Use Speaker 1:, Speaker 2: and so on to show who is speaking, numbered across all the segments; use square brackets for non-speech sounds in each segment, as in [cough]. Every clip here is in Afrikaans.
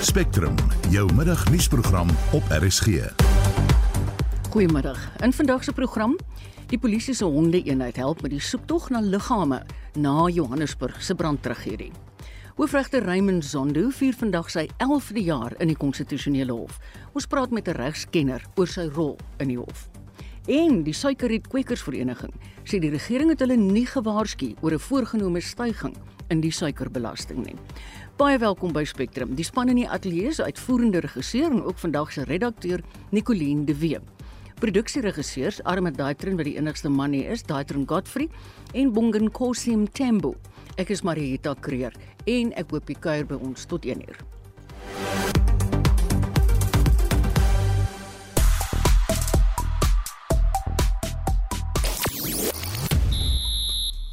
Speaker 1: Spectrum, jou middagnuusprogram op RSG.
Speaker 2: Goeiemiddag. In vandag se program, die polisie se honde-eenheid help met die soektog na liggame na Johannesburg se brandtragedie. Hoofregter Raymond Zondo vier vandag sy 11de jaar in die konstitusionele hof. Ons praat met 'n regskenner oor sy rol in die hof. En die Suikerriet Kwekersvereniging sê die regering het hulle nie gewaarsku oor 'n voorgenome stygings in die suikerbelasting nie. Baie welkom by Spectrum. Die span in die ateljee is uitvoerende regisseur en ook vandag se redakteur Nicoline de Wee. Produksieregisseurs Armand Daitrin wat die enigste man hier is, Daitrin Godfrey en Bongen Kosim Tembo. Ek is Marieta Kreer en ek hoop jy kuier by ons tot 1 uur.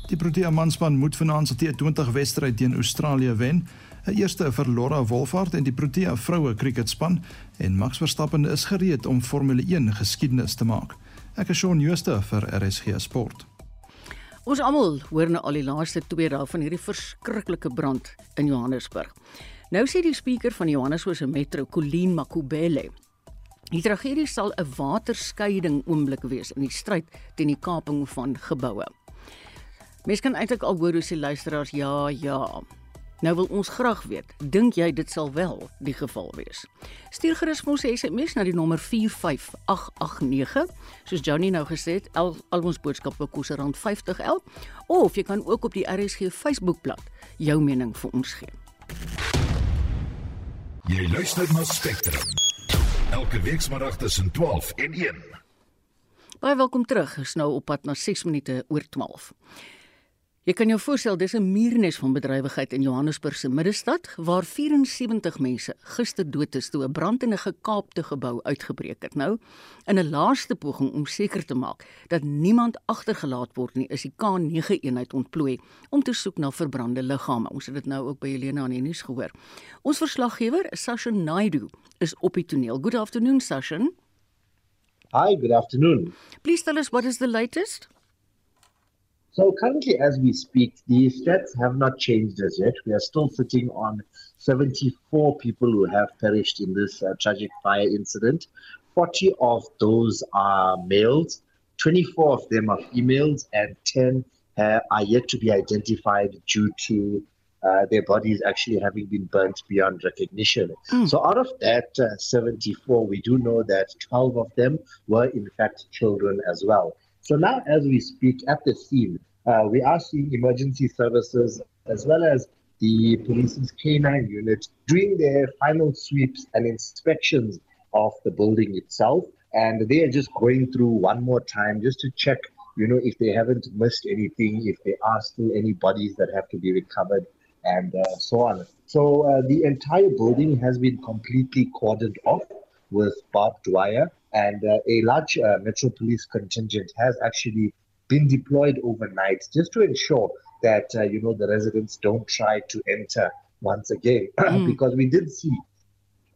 Speaker 3: Die Protea manspan moet vanaand se T20 wedstryd teen Australië wen. 'n Eerste vir Laura Wolfhard en die Protea vroue kriketspan en Max Verstappen is gereed om Formule 1 geskiedenis te maak. Ek is Shaun Schuster vir RSG Sport.
Speaker 2: Ons almal hoor nou al die laaste 2 dae van hierdie verskriklike brand in Johannesburg. Nou sê die spreker van Johannesburg se metro, Colleen Makubele, die tragedie sal 'n waterskeiding oomblik wees in die stryd teen die kaping van geboue. Mense kan eintlik al hoor hoe se luisteraars ja, ja. Nou wil ons graag weet, dink jy dit sal wel die geval wees? Stuur gerus vir ons 'n SMS na die nommer 45889, soos Johnny nou gesê het, al, al ons boodskappe kos R50 elk, of jy kan ook op die RSG Facebookblad jou mening vir ons gee.
Speaker 1: Jy luister na Spectrum. Elke weekmiddag tussen 12 en 1.
Speaker 2: Baie welkom terug. Is nou op pad na 6 minute oor 12. Jy kan jou voorstel dis 'n muurnes van bedrywigheid in Johannesburg se middestad waar 74 mense gister dood is toe 'n brand in 'n gekaapte gebou uitgebreek het. Nou, in 'n laaste poging om seker te maak dat niemand agtergelaat word nie, is die K9 eenheid ontplooi om te soek na verbrande liggame. Ons het dit nou ook by Helena aan die nuus gehoor. Ons verslaggewer, Sashin Naidu, is op die toneel. Good afternoon, Sashin.
Speaker 4: Hi, good afternoon.
Speaker 2: Please tell us what is the latest?
Speaker 4: So currently, as we speak, the stats have not changed as yet. We are still sitting on 74 people who have perished in this uh, tragic fire incident. 40 of those are males, 24 of them are females, and 10 uh, are yet to be identified due to uh, their bodies actually having been burnt beyond recognition. Mm. So, out of that uh, 74, we do know that 12 of them were, in fact, children as well. So now, as we speak at the scene, uh, we are seeing emergency services as well as the police's K9 unit doing their final sweeps and inspections of the building itself. And they are just going through one more time just to check, you know, if they haven't missed anything, if there are still any bodies that have to be recovered, and uh, so on. So uh, the entire building has been completely cordoned off with barbed wire and uh, a large uh, Metro Police contingent has actually been deployed overnight just to ensure that uh, you know the residents don't try to enter once again [clears throat] mm. because we did see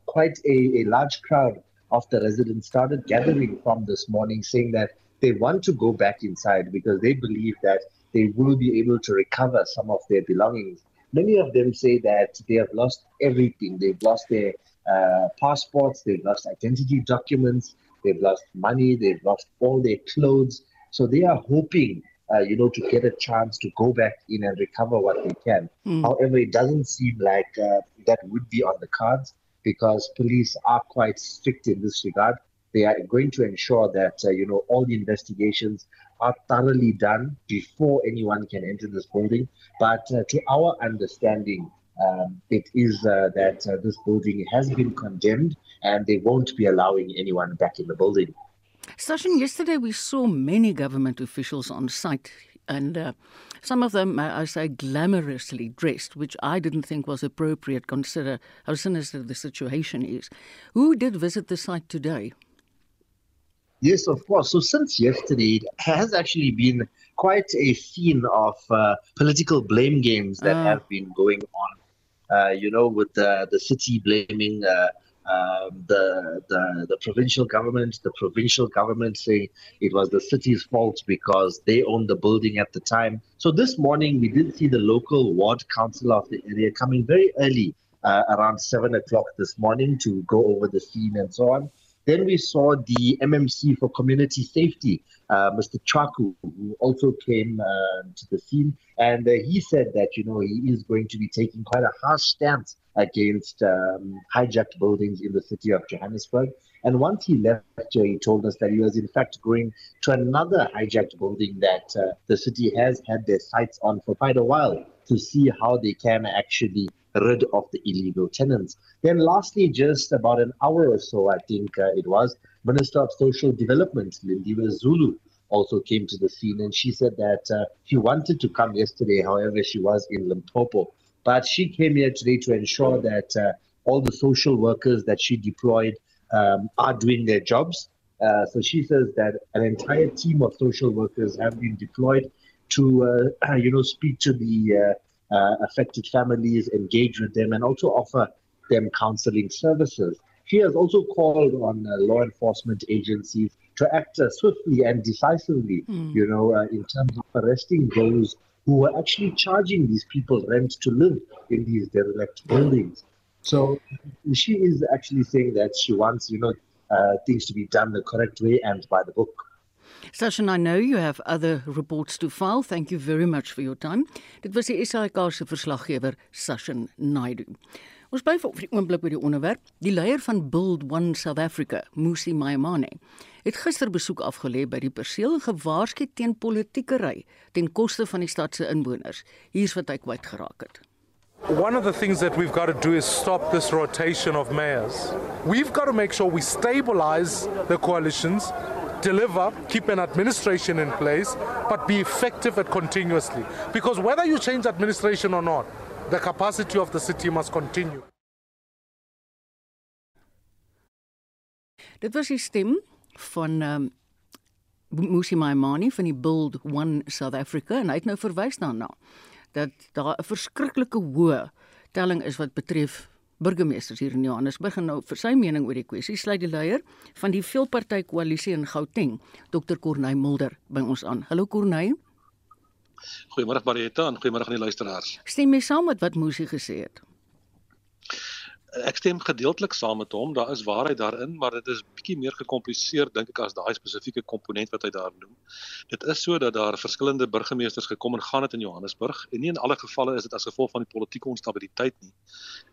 Speaker 4: quite a, a large crowd of the residents started gathering from this morning saying that they want to go back inside because they believe that they will be able to recover some of their belongings. Many of them say that they have lost everything. They've lost their uh, passports, they've lost identity documents, they've lost money, they've lost all their clothes. So they are hoping, uh, you know, to get a chance to go back in and recover what they can. Mm. However, it doesn't seem like uh, that would be on the cards because police are quite strict in this regard. They are going to ensure that, uh, you know, all the investigations are thoroughly done before anyone can enter this building. But uh, to our understanding, um, it is uh, that uh, this building has been condemned and they won't be allowing anyone back in the building.
Speaker 2: Sashin, yesterday we saw many government officials on site and uh, some of them, I say, glamorously dressed, which I didn't think was appropriate consider how sinister the situation is. Who did visit the site today?
Speaker 4: Yes, of course. So since yesterday, it has actually been quite a scene of uh, political blame games that uh. have been going on uh, you know, with the, the city blaming uh, um, the, the the provincial government, the provincial government saying it was the city's fault because they owned the building at the time. So this morning we did see the local ward council of the area coming very early uh, around seven o'clock this morning to go over the scene and so on. Then we saw the MMC for Community Safety, uh, Mr. Chaku, who also came uh, to the scene. And uh, he said that, you know, he is going to be taking quite a harsh stance against um, hijacked buildings in the city of Johannesburg. And once he left, he told us that he was, in fact, going to another hijacked building that uh, the city has had their sights on for quite a while to see how they can actually rid of the illegal tenants. Then, lastly, just about an hour or so, I think uh, it was, Minister of Social Development, Lindiwe Zulu, also came to the scene and she said that uh, she wanted to come yesterday, however, she was in Limpopo. But she came here today to ensure that uh, all the social workers that she deployed um, are doing their jobs. Uh, so she says that an entire team of social workers have been deployed to, uh, [clears throat] you know, speak to the uh, uh, affected families, engage with them, and also offer them counseling services. She has also called on uh, law enforcement agencies to act uh, swiftly and decisively, mm. you know, uh, in terms of arresting those who were actually charging these people rent to live in these derelict buildings. So she is actually saying that she wants, you know, uh, things to be done the correct way and by the book.
Speaker 2: Sasha, I know you have other reports to file. Thank you very much for your time. Dit was die SAK se verslaggewer Sashin Naidu. Ons bly vir die oomblik by die onderwerp. Die leier van Build One South Africa, Musi Maimane, het gister besoek afgelê by die perseel en gewaarsku teen politiekery ten koste van die stad se inwoners. Hier's wat hy kwyt geraak het.
Speaker 5: One of the things that we've got to do is stop this rotation of mayors. We've got to make sure we stabilize the coalitions, deliver, keep an administration in place, but be effective at continuously. Because whether you change administration or not, the capacity of the city must continue.
Speaker 2: Dit was die stem van um Musi Maimani van die Build One South Africa en hy het nou verwys daarna dat daar 'n verskriklike hoë telling is wat betref burgemeesters hier in Johannesburg en nou vir sy mening oor die kwessie sluit die leier van die veelpartytjie koalisie in Gauteng, Dr Corneil Mulder by ons aan. Hallo Corneil.
Speaker 6: Goeiemôre Marieta en goeiemôre aan die luisteraars.
Speaker 2: Stem jy saam met wat Musi gesê het?
Speaker 6: Ek stem gedeeltelik saam met hom. Daar is waarheid daarin, maar dit is bietjie meer gekompliseer dink ek as daai spesifieke komponent wat hy daar noem. Dit is so dat daar verskillende burgemeesters gekom en gaan het in Johannesburg en nie in alle gevalle is dit as gevolg van die politieke onstabiliteit nie.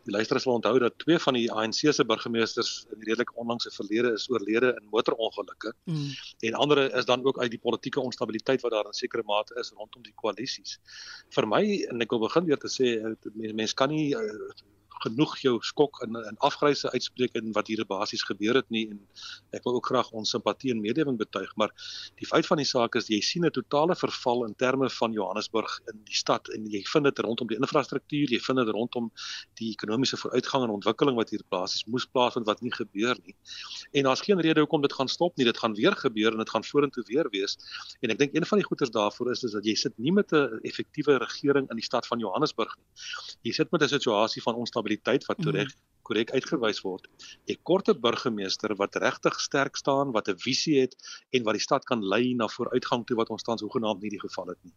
Speaker 6: Die luisteraars sal onthou dat twee van die ANC se burgemeesters in redelik onlangse verlede is oorlede in motorongelukke. Mm. En ander is dan ook uit die politieke onstabiliteit wat daar in sekere mate is rondom die koalisies. Vir my en ek wil begin weer te sê mense kan nie uh, genoeg jou skok in in afgryse uitspreek en wat hier basies gebeur het nie. En ek wil ook graag ons simpatie en medewing betuig maar die feit van die saak is jy sien 'n totale verval in terme van Johannesburg in die stad en jy vind dit rondom die infrastruktuur jy vind dit rondom die ekonomiese vooruitgang en ontwikkeling wat hier basies moes plaasvind wat nie gebeur nie. En daar's geen rede hoekom dit gaan stop nie. Dit gaan weer gebeur en dit gaan vorentoe weer wees. En ek dink een van die goeters daarvoor is is dat jy sit nie met 'n effektiewe regering in die stad van Johannesburg nie. Jy sit met 'n situasie van onstabiliteit stabiliteit wat korrek mhm. korrek uitgewys word. 'n Korte burgemeester wat regtig sterk staan, wat 'n visie het en wat die stad kan lei na vooruitgang toe wat ons tans hoegenaamd nie die geval het nie.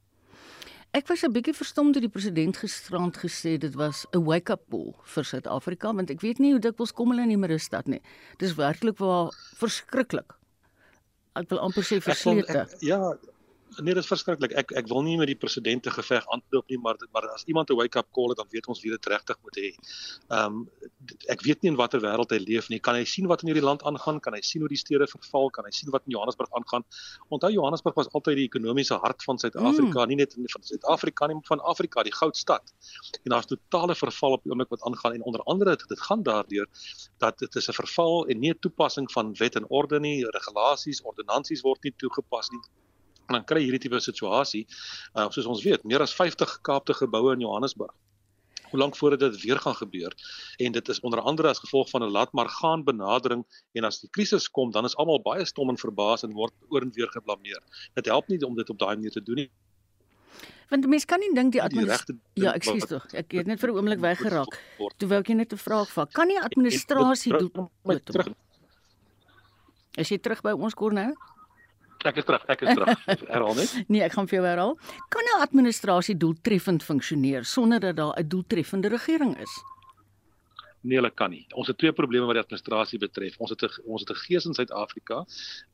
Speaker 2: Ek was 'n bietjie verstom toe die president gisterand gesê dit was 'n wake-up call vir Suid-Afrika want ek weet nie hoe dikwels kom hulle in die middestad nie. Dis werklik waar verskriklik. Ek wil amper sê verslete.
Speaker 6: Ja, nee, dit is verskriklik. Ek ek wil nie met die presidente geveg aanloop nie, maar maar as iemand 'n wake up call het, dan weet ons wie dit regtig moet hê. Ehm um, ek weet nie in watter wêreld hy leef nie. Kan hy sien wat in hierdie land aangaan? Kan hy sien hoe die stede verval? Kan hy sien wat in Johannesburg aangaan? Onthou Johannesburg was altyd die ekonomiese hart van Suid-Afrika, mm. nie net van Suid-Afrika nie, maar van Afrika, die goudstad. En daar's totale verval op die oomblik wat aangaan en onder andere dit gaan daardeur dat dit is 'n verval en nie toepassing van wet en orde nie, regulasies, ordonnansies word nie toegepas nie en dan kry hierdie tipe situasie uh, soos ons weet meer as 50 gekaapte geboue in Johannesburg. Hoe lank voordat dit weer gaan gebeur en dit is onder andere as gevolg van 'n laat maar gaan benadering en as die krisis kom dan is almal baie stom en verbaas en word oor en weer geblameer. Dit help nie om dit op daai manier te doen nie.
Speaker 2: Want mense kan nie dink die administrasie ja ek sê tog ek het net vir 'n oomblik weggeraak. toe wou ek net 'n vraag vra. Kan nie administrasie doen is jy terug by ons kor nou
Speaker 6: Ek is terug, ek is terug. [laughs] Herhaal net.
Speaker 2: nee, ek gaan vir jou herhaal. Kan 'n administrasie doeltreffend funksioneer sonder dat daar 'n doeltreffende regering is?
Speaker 6: Nee, hulle kan nie. Ons het twee probleme wat die administrasie betref. Ons het 'n ons het 'n gees in Suid-Afrika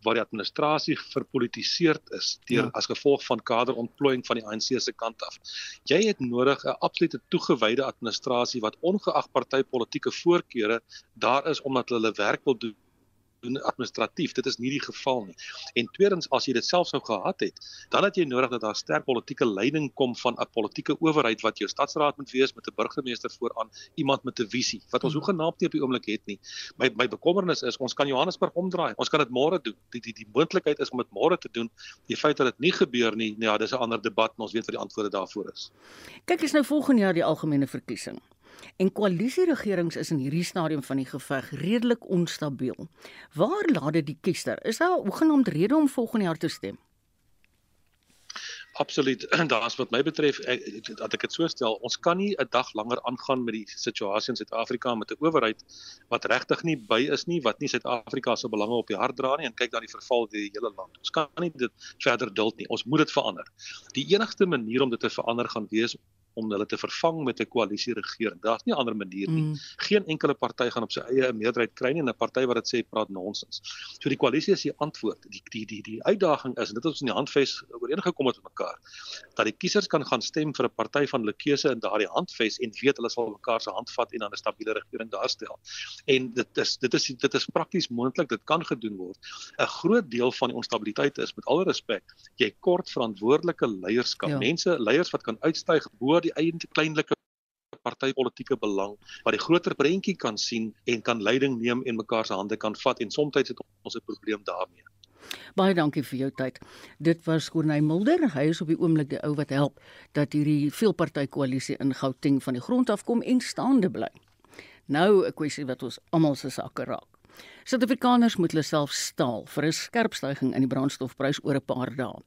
Speaker 6: waar die administrasie verpolitiseerd is deur ja. as gevolg van kaderontplooiing van die ANC se kant af. Jy het nodig 'n absolute toegewyde administrasie wat ongeag partytetiese voorkeure daar is omdat hulle werk wil doen doen administratief. Dit is nie die geval nie. En tweedens as jy dit self sou gehad het, dan het jy nodig dat daar sterk politieke leiding kom van 'n politieke owerheid wat jou stadsraad moet wees met 'n burgemeester vooraan, iemand met 'n visie wat ons hmm. hoegenaamd nie op die oomblik het nie. My my bekommernis is ons kan Johannesburg omdraai. Ons kan dit môre doen. Die die die moontlikheid is om dit môre te doen. Die feit dat dit nie gebeur nie, nou ja, dis 'n ander debat en ons weet wat die antwoorde daarvoor is.
Speaker 2: Kyk, is nou volgende jaar die algemene verkiesing. En koalisieregerings is in hierdie stadium van die geveg redelik onstabiel. Waar laat dit die kiester? Is daar 'n genoemde rede om volgende jaar te stem?
Speaker 6: Absoluut. [clears throat] Daar's wat my betref dat ek dit so stel, ons kan nie 'n dag langer aangaan met die situasie in Suid-Afrika met 'n owerheid wat regtig nie by is nie, wat nie Suid-Afrika se belange op die hart dra nie en kyk dan die verval deur die hele land. Ons kan nie dit verder duld nie. Ons moet dit verander. Die enigste manier om dit te verander gaan wees om hulle te vervang met 'n koalisie regering. Daar's nie 'n ander manier nie. Mm. Geen enkele party gaan op sy eie 'n meerderheid kry nie en 'n party wat dit sê praat nonsens. So die koalisie is die antwoord. Die die die die uitdaging is en dit het ons in die handves ooreengekom het met mekaar dat die kiesers kan gaan stem vir 'n party van hulle keuse in daardie handves en weet hulle sal mekaar se hand vat en dan 'n stabiele regering daarstel. En dit is dit is dit is prakties moontlik dit kan gedoen word. 'n Groot deel van die onstabiliteit is met alle respek, jy kort verantwoordelike leierskap. Ja. Mense leiers wat kan uitstyg bo die eie kleinlike partytetiese belang wat die groter prentjie kan sien en kan leiding neem en mekaar se hande kan vat en soms het ons 'n probleem daarmee.
Speaker 2: Baie dankie vir jou tyd. Dit was Corneil Mulder. Hy is op die oomblik die ou wat help dat hierdie veelpartytjie in Gauteng van die grond af kom en staande bly. Nou 'n kwessie wat ons almal se sakke raak. Suid-Afrikaners moet hulle self staal vir 'n skerp stygings in die brandstofprys oor 'n paar dae.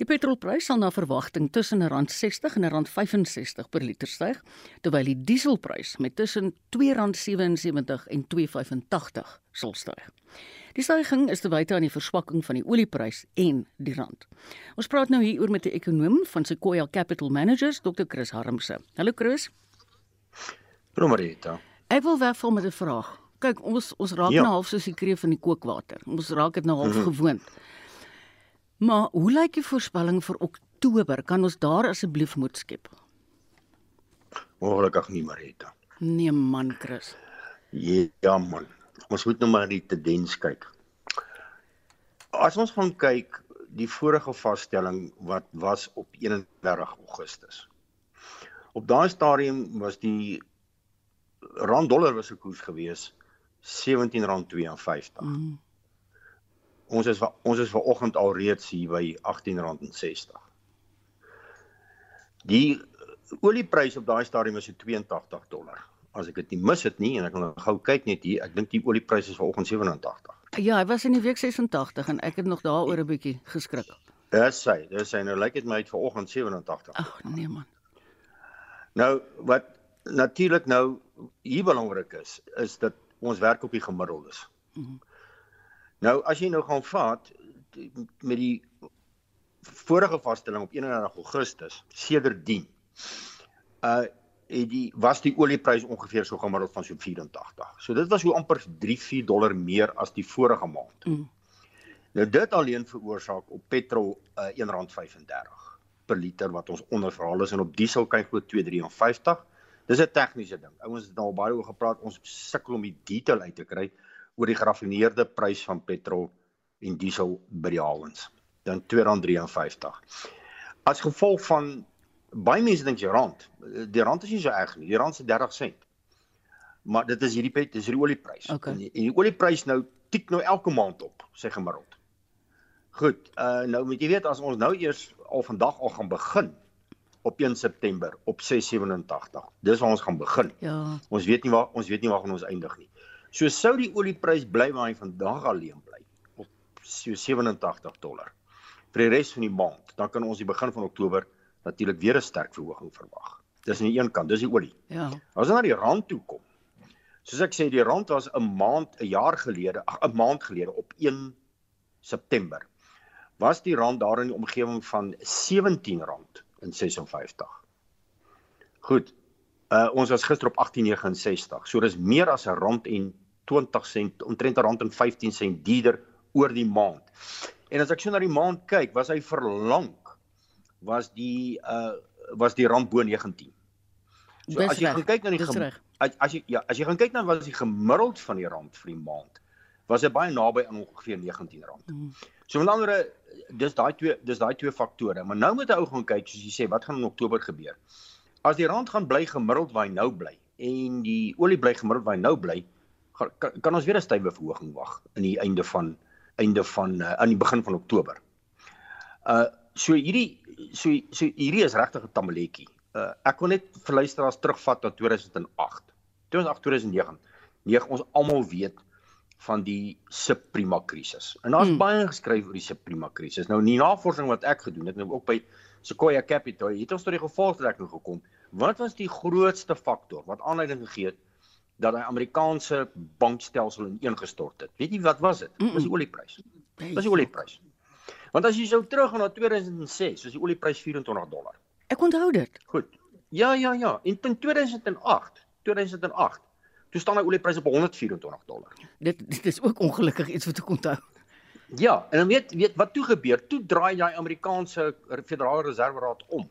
Speaker 2: Die petrolprys sal na verwagting tussen R60 en R65 per liter styg, terwyl die dieselprys met tussen R2.77 en R2.85 sal styg. Die stygings is te wyte aan die verswakking van die olieprys en die rand. Ons praat nou hieroor met 'n ekonom van Sequoia Capital Managers, Dr. Chris Harmse. Hallo Chris.
Speaker 7: Hallo Marita.
Speaker 2: Ek wil wegval met 'n vraag kyk ons ons raak ja. nou half soos die kreef in die kookwater. Ons raak dit nou half mm -hmm. gewoond. Maar hoe lyk die voorspelling vir Oktober? Kan ons daar asseblief moed skep?
Speaker 7: Ongelukkig nie, Marita.
Speaker 2: Nee man, Chris.
Speaker 7: Ja man. Ons moet nou maar die tendens kyk. As ons gaan kyk die vorige vaststelling wat was op 31 Augustus. Op daai stadium was die rand dollar was 'n koers geweest R17.52. Mm. Ons is ons is vanoggend al reeds hier by R18.60. Die oliepryse op daai stadium was 82 dollar. As ek dit nie mis het nie en ek gaan gou kyk net hier, ek dink die oliepryse is vanoggend 87.
Speaker 2: Ja, hy was in die week 86 en ek het nog daaroor 'n bietjie geskrik.
Speaker 7: Dis hy, dis hy. Nou lyk dit my uit vanoggend 87.
Speaker 2: Ag nee man.
Speaker 7: Nou wat natuurlik nou hier belangrik is, is dat ons werk op die gemiddeldes. Mm -hmm. Nou as jy nou gaan vat met die vorige vaststelling op 31 Augustus sedertdien uh het die was die olieprys ongeveer so gemiddeld van so 84. So dit was so amper 3-4 dollar meer as die vorige maand. Mm. Nou dit alleen veroorsaak op petrol uh, R1.35 per liter wat ons onderverhaal is en op diesel kyk glo 2.53 Dis 'n tegniese ding. Ouens het nou baie oor gepraat. Ons sukkel om die detail uit te kry oor die geraffineerde prys van petrol en diesel by die hawens. Dan R2.53. As gevolg van baie mense dink jy rand. Die rand is nie so erg nie. Die rand se 30 sent. Maar dit is hierdie pet, dis hierdie olieprys.
Speaker 2: Okay. En
Speaker 7: die, die olieprys nou tik nou elke maand op, sê gemiddeld. Goed, uh nou moet jy weet as ons nou eers al vandag al gaan begin op 1 September op 687. Dis waar ons gaan begin.
Speaker 2: Ja.
Speaker 7: Ons weet nie waar ons weet nie waar gaan ons eindig nie. So sou die olieprys bly waar hy vandag alleen bly op so 87 dollar vir die res van die maand, dan kan ons die begin van Oktober natuurlik weer 'n sterk verhoging verwag. Dis aan die een kant, dis die olie.
Speaker 2: Ja.
Speaker 7: As ons na die rand toe kom. Soos ek sê, die rand was 'n maand, 'n jaar gelede, 'n maand gelede op 1 September was die rand daar in die omgewing van R17 in 56. Goed. Uh ons was gister op 1869. So dis meer as 'n rand en 20 sent, omtrent 'n rand en 15 sent duurder oor die maand. En as ek so na die maand kyk, was hy verlang was die uh was die rand bo 19. So
Speaker 2: Dis
Speaker 7: as jy
Speaker 2: reg,
Speaker 7: gaan kyk na die gem- as, as jy ja, as jy gaan kyk na wat is die gemiddeld van die rand vir die maand, was dit baie naby aan ongeveer R19.
Speaker 2: Mm.
Speaker 7: So met ander dis daai twee dis daai twee faktore. Maar nou moet 'n ou gaan kyk soos jy sê, wat gaan in Oktober gebeur? As die rand gaan bly gemiddeld waar hy nou bly en die olie bly gemiddeld waar hy nou bly, kan, kan ons weer 'n stywe verhoging wag in die einde van einde van uh, aan die begin van Oktober. Uh so hierdie so so hierdie is regtig 'n tamaletjie. Uh ek wil net vir luisteraars terugvat na 2008. 2008 2009. 9 ons almal weet van die subprima krisis. En daar's
Speaker 2: Mm.
Speaker 7: mm. baie geskryf oor die subprima krisis. Nou in die navorsing wat ek gedoen het, nou ook by Sequoia Capital, het ons tot die gevolgtrekking gekom. Wat was die grootste faktor wat aanleiding gegee het dat die Amerikaanse bankstelsel ineengestort het? Weet jy wat was dit? Dis die olieprys. Dis die olieprys. Want as jy sou teruggaan na 2006, was die olieprys 24 dollar.
Speaker 2: Ek onthou dit.
Speaker 7: Goed. Ja, ja, ja. En in 2008, 2008, toe staan die olieprys op 124 dollar.
Speaker 2: Dit dit is ook ongelukkig iets wat ek onthou.
Speaker 7: Ja, en dan weet weet wat toe gebeur? Toe draai jy Amerikaanse Federale Reserveraad om.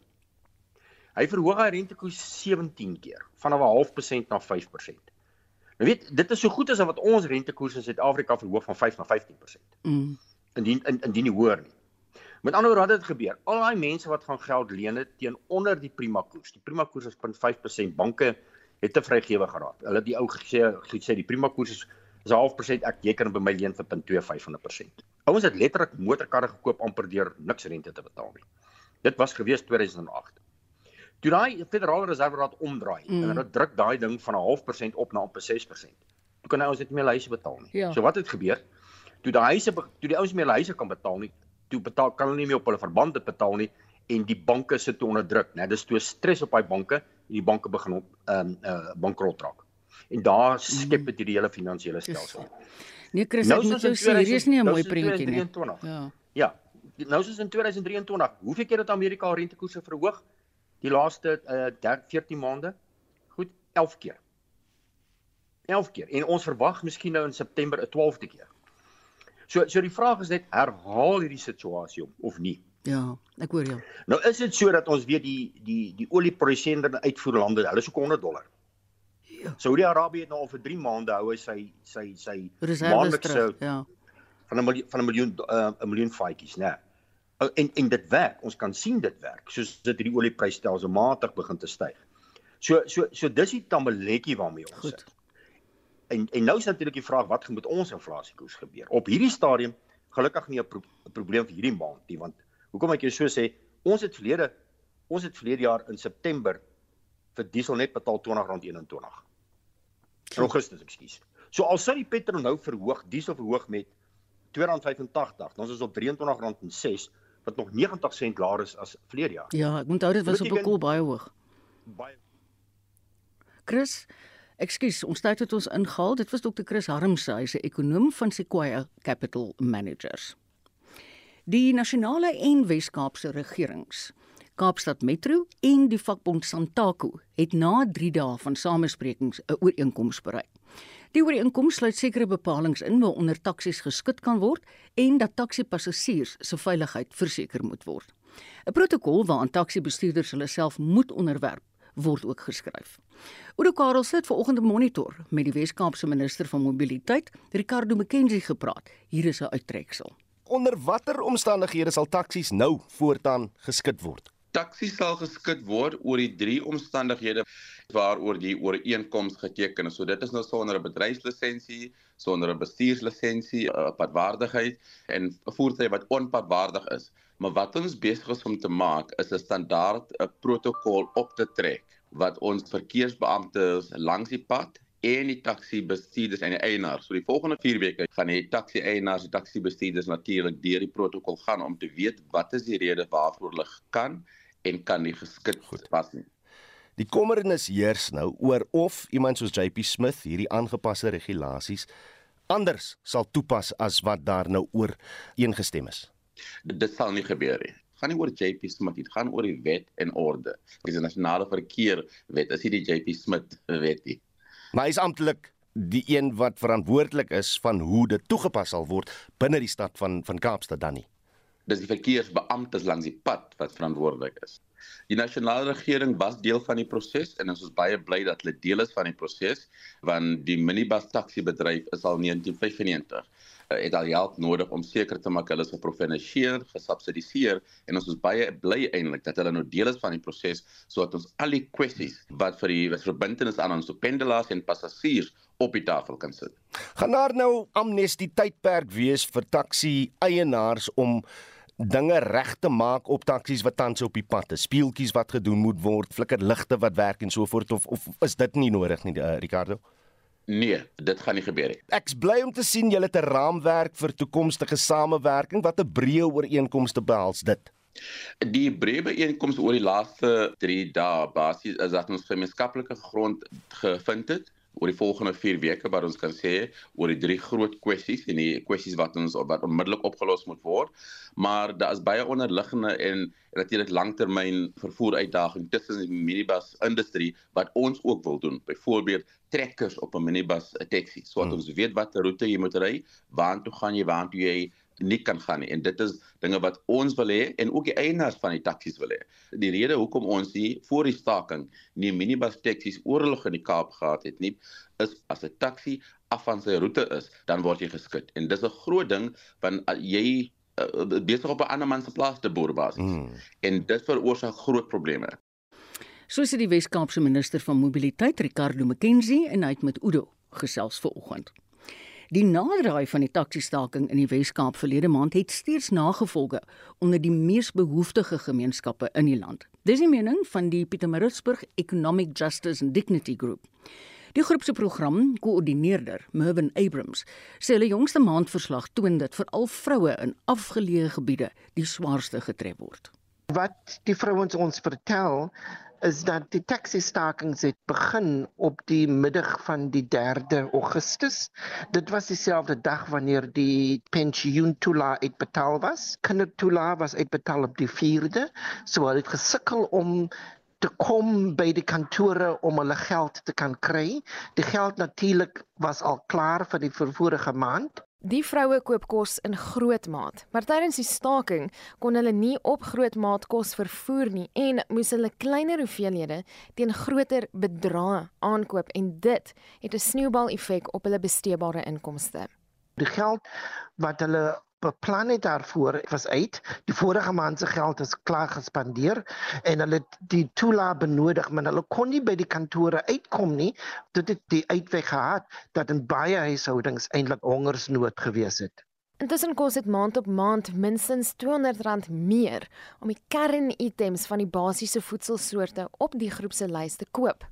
Speaker 7: Hy verhoog hy rentekoers 17 keer, van 'n half persent na 5%. Nou weet, dit is so goed as wat ons rentekoers in Suid-Afrika verhoog van 5 na 15%.
Speaker 2: Mm.
Speaker 7: Indien in, indien nie hoër nie. Met ander woorde, wat het gebeur? Al daai mense wat gaan geld leen het teen onder die prima koers. Die prima koers is 0.5%. Banke het te vrygewe geraak. Hulle het die ou gesê gesê die prima koers is is 'n half persent. Ek jy kan by my leen vir 0.25 van 'n persent. Ouens het letterlik motorkarre gekoop amper deur niks rente te betaal nie. Dit was gewees 2008. Toe daai Federale Reserveraad omdraai mm. en hulle druk daai ding van 'n half persent op na amper 6%. Toe kan ouens dit nie meer huise betaal nie.
Speaker 2: Ja.
Speaker 7: So wat het gebeur? Toe die huise toe die ouens nie meer huise kan betaal nie, toe betaal kan hulle nie meer op hulle verband dit betaal nie en die banke sit onder druk, né? Dis toe stres op daai banke die banke begin op ehm um, uh, bankrot raak. En daar skep dit hierdie hele finansiële stelsel.
Speaker 2: Nee, Chris,
Speaker 7: Nou
Speaker 2: ek moet jou sê, hier is nie 'n
Speaker 7: 2000
Speaker 2: mooi
Speaker 7: nou
Speaker 2: prentjie nie.
Speaker 7: 2023.
Speaker 2: Ja.
Speaker 7: Ja. Nou soos in 2023, hoeveel keer het Amerika rentekoerse verhoog? Die laaste uh 13 14 maande? Goed, 11 keer. 11 keer. En ons verwag miskien nou in September 'n 12de keer. So so die vraag is net herhaal hierdie situasie om of nie.
Speaker 2: Ja, ek hoor jou.
Speaker 7: Nou is dit so dat ons weet die die die olieproduserende uitvoerlande, hulle is ook 100 dollar.
Speaker 2: Ja.
Speaker 7: Saudi-Arabië het nou al vir 3 maande hou hy sy sy sy maandelikse.
Speaker 2: Ja.
Speaker 7: van 'n miljoen van 'n miljoen uh, 'n miljoen faadjies, né? Nee. En en dit werk. Ons kan sien dit werk. Soos dit hierdie olieprysstelsel matig begin te styg. So so so dis die tamaletjie waarmee ons
Speaker 2: Goed.
Speaker 7: sit. En en nou is natuurlik die vraag wat gaan met ons inflasiekoers gebeur? Op hierdie stadium gelukkig nie 'n pro probleem vir hierdie maand nie, want hoekom ek jou so sê, ons het verlede ons het verlede jaar in September vir diesel net betaal R20.21. In Augustus, ekskuus. So al sou die petrol nou verhoog, diesel verhoog met R2.85, dan is ons op R23.06 wat nog 90 sent laer is as verlede jaar.
Speaker 2: Ja, ek onthou dit was op 'n koel baie hoog.
Speaker 7: Baie
Speaker 2: Chris, ekskuus, ons tyd het ons ingehaal. Dit was Dr. Chris Harmse, hy's 'n ekonom van Sequoia Capital Managers. Die nasionale en Wes-Kaapse regerings, Kaapstad Metro en die vakbond Santaku het na 3 dae van samesprekings 'n ooreenkoms bereik. Die ooreenkoms sluit sekere bepalinge in waaronder taksies geskit kan word en dat taksipassasiers se veiligheid verseker moet word. 'n Protokol waaraan taksibestuurders hulle self moet onderwerp word ook geskryf. Oudo Karel sit vanoggend 'n monitor met die Wes-Kaapse minister van mobiliteit, Ricardo McKenzie gepraat. Hier is 'n uittreksel.
Speaker 8: Onder watter omstandighede sal taksies nou voortaan geskit word?
Speaker 9: Taksies sal geskit word oor die drie omstandighede waaroor die ooreenkoms geteken is. So dit is nou sonder 'n bedryfslisensie, sonder 'n bestuurslisensie, 'n padwaardigheid en 'n voertuig wat onpadwaardig is. Maar wat ons besig is om te maak is 'n standaard 'n protokol op te trek wat ons verkeersbeamptes langs die pad en die taxi-bestuurders en die eienaars. So die volgende 4 weke gaan die taxi-eienaars en taxi-bestuurders natuurlik deur die protokol gaan om te weet wat is die rede waarvoor hulle kan en kan nie geskit pas nie.
Speaker 8: Die kommernis heers nou oor of iemand soos JP Smith hierdie aangepaste regulasies anders sal toepas as wat daar nou oor ingestem is.
Speaker 9: Dit sal nie gebeur nie. gaan nie oor JP Smith, dit gaan oor die wet en orde. Dis 'n nasionale verkeer wet, is nie die JP Smith wet nie.
Speaker 8: Maar hy is amptelik die een wat verantwoordelik is van hoe dit toegepas sal word binne die stad van van Kaapstad dan nie.
Speaker 9: Dis die verkeersbeamptes langs die pad wat verantwoordelik is. Die nasionale regering was deel van die proses en ons is baie bly dat hulle deel is van die proses want die minibus taxi bedryf is al 1995 uh, het al help nodig om seker te maak hulle is geprofinansieer, gesubsidieer en ons is baie bly eintlik dat hulle nou deel is van die proses sodat ons al die kwessies wat vir die verbintenis aan ons pendelaars en passasiers op die tafel kan sit.
Speaker 8: Gaan daar nou amnestie tydperk wees vir taxi eienaars om dinge reg te maak op taksies wat tans op die pad is, speeltjies wat gedoen moet word, flikkerligte wat werk en so voort of of is dit nie nodig nie, uh, Ricardo?
Speaker 9: Nee, dit gaan nie gebeur nie.
Speaker 8: Ek's bly om te sien julle het 'n raamwerk vir toekomstige samewerking wat 'n breë ooreenkomste behels dit.
Speaker 9: Die breë ooreenkomste oor die laaste 3 dae basies is dat ons gemeenskaplike grond gevind het oor die volgende 4 weke wat ons kan sê oor die drie groot kwessies en die kwessies wat ons wat onmiddellik opgelos moet word. Maar daar is baie onderliggende en natuurlik langtermyn vervoer uitdagings tussen die minibus industrie wat ons ook wil doen. Byvoorbeeld trekkers op 'n minibus taxi. So dat hmm. ons weet watter roete jy moet ry, waartoe gaan jy, waartoe jy nie kan gaan nie en dit is dinge wat ons wil hê en ook die eienaars van die taksies wil hê. Die rede hoekom ons nie voor die staking nie minibus taksies oorlog in die Kaap gehad het nie is as 'n taksi af van sy roete is, dan word jy geskit en dis 'n groot ding want uh, jy uh, besig op 'n ander man se plaas te boer basis. Mm. En dit veroorsaak groot probleme.
Speaker 2: Soos die Wes-Kaapse minister van mobiliteit Ricardo McKenzie en hy het met Udo gesels vanoggend. Die naderdraai van die taksiestaking in die Wes-Kaap verlede maand het steeds nagevolge onder die mees behoeftige gemeenskappe in die land. Dis die mening van die Pietermaritzburg Economic Justice and Dignity Group. Die groep se programkoördineerder, Mervin Abrams, sê hulle jongste maandverslag toon dat veral vroue in afgeleë gebiede die swaarste getref word.
Speaker 10: Wat die vrouens ons vertel is dat die taxi-stakings het begin op die middag van die 3de Augustus. Dit was dieselfde dag wanneer die pensioentoela uitbetaal was. Kindertoela was uitbetaal op die 4de. So hulle het gesukkel om te kom by die kantore om hulle geld te kan kry. Die geld natuurlik was al klaar vir die vorige maand.
Speaker 11: Die vroue koop kos in groot maat, maar tydens die staking kon hulle nie op groot maat kos vervoer nie en moes hulle kleiner hoeveelhede teen groter bedrae aankoop en dit het 'n sneeubal-effek op hulle besteedbare inkomste.
Speaker 10: Die geld wat hulle beplan het daarvoor was uit. Die vorige maand se geld is klaar gespandeer en hulle die toela benodig, maar hulle kon nie by die kantore uitkom nie. Dit het die uitweg gehad dat in baie huishoudings eintlik hongersnood gewees het.
Speaker 11: Intussen kos dit maand op maand minstens R200 meer om die kernitems van die basiese voedselsoorte op die groep se lys te koop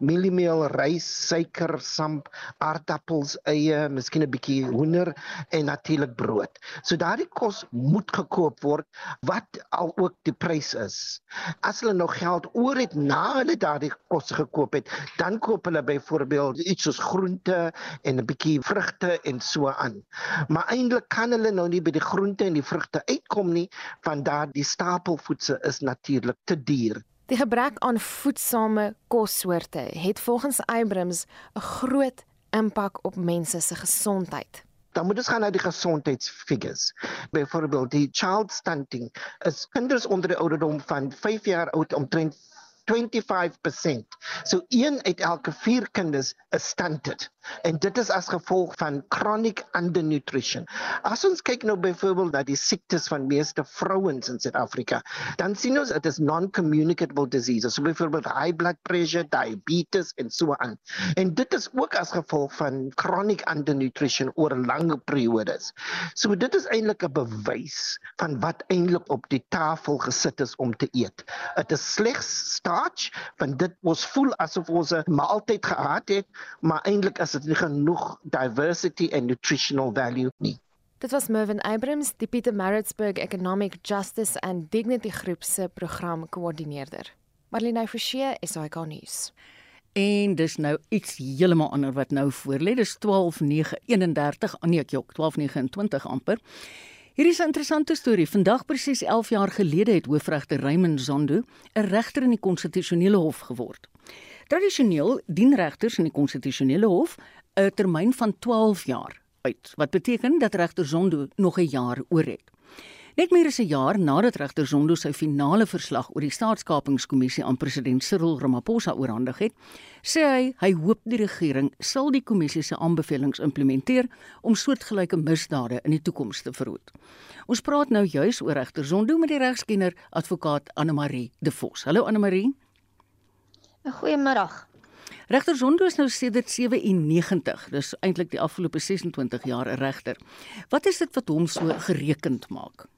Speaker 10: mieliemeel, rys, suiker, samp, aardappels, eie, miskien 'n bietjie hoender en natuurlik brood. So daardie kos moet gekoop word wat al ook die prys is. As hulle nog geld oor het na hulle daardie kos gekoop het, dan koop hulle byvoorbeeld iets soos groente en 'n bietjie vrugte en so aan. Maar eintlik kan hulle nou nie by die groente en die vrugte uitkom nie want daardie stapelvoedsel is natuurlik te duur.
Speaker 11: Die gebrek aan voedsame kossoorte het volgens Abrams 'n groot impak op mense se gesondheid.
Speaker 10: Dan moet ons gaan na die gesondheidsfigures. Byvoorbeeld die child stunting is kinders onder die ouderdom van 5 jaar oud omtrent 25%. So een uit elke 4 kinders is stunted. En dit is as gevolg van chronic undernutrition. As ons kyk nou byvoorbeeld na die siektes van meeste vrouens in Suid-Afrika, dan sien ons dit is non-communicable diseases, so byvoorbeeld high blood pressure, diabetes en so aan. En dit is ook as gevolg van chronic undernutrition oor lange periodes. So dit is eintlik 'n bewys van wat eintlik op die tafel gesit is om te eet. Dit is slegs starch, want dit ons voel asof ons 'n maaltyd gehad het, maar eintlik is dit nie genoeg diversity and nutritional value nie.
Speaker 11: Dit was Mervin Abrams, die Peter Maritzburg Economic Justice and Dignity Groep se programkoördineerder. Marlene Forsie, SAK nuus.
Speaker 2: En dis nou iets heeltemal ander wat nou voor lê. Dis 12:31, nee ek jok, 12:29 amper. Hierdie is 'n interessante storie. Vandag presies 11 jaar gelede het hoofregter Raymond Zondo 'n regter in die konstitusionele hof geword. Tradisioneel dien regters in die konstitusionele hof 'n termyn van 12 jaar uit, wat beteken dat regter Zondo nog 'n jaar oor het. Net meer as 'n jaar nadat regter Zondo sy finale verslag oor die staatskapingskommissie aan president Cyril Ramaphosa oorhandig het, sê hy hy hoop die regering sal die kommissie se aanbevelings implementeer om soortgelyke misdade in die toekoms te verhoed. Ons praat nou juis oor regter Zondo met die regskenner advokaat Anne Marie De Vos. Hallo Anne Marie.
Speaker 12: Goeiemôre.
Speaker 2: Regter Zondo is nou sedert 97, dis eintlik die afgelope 26 jaar 'n regter. Wat is dit wat hom so gerekend maak?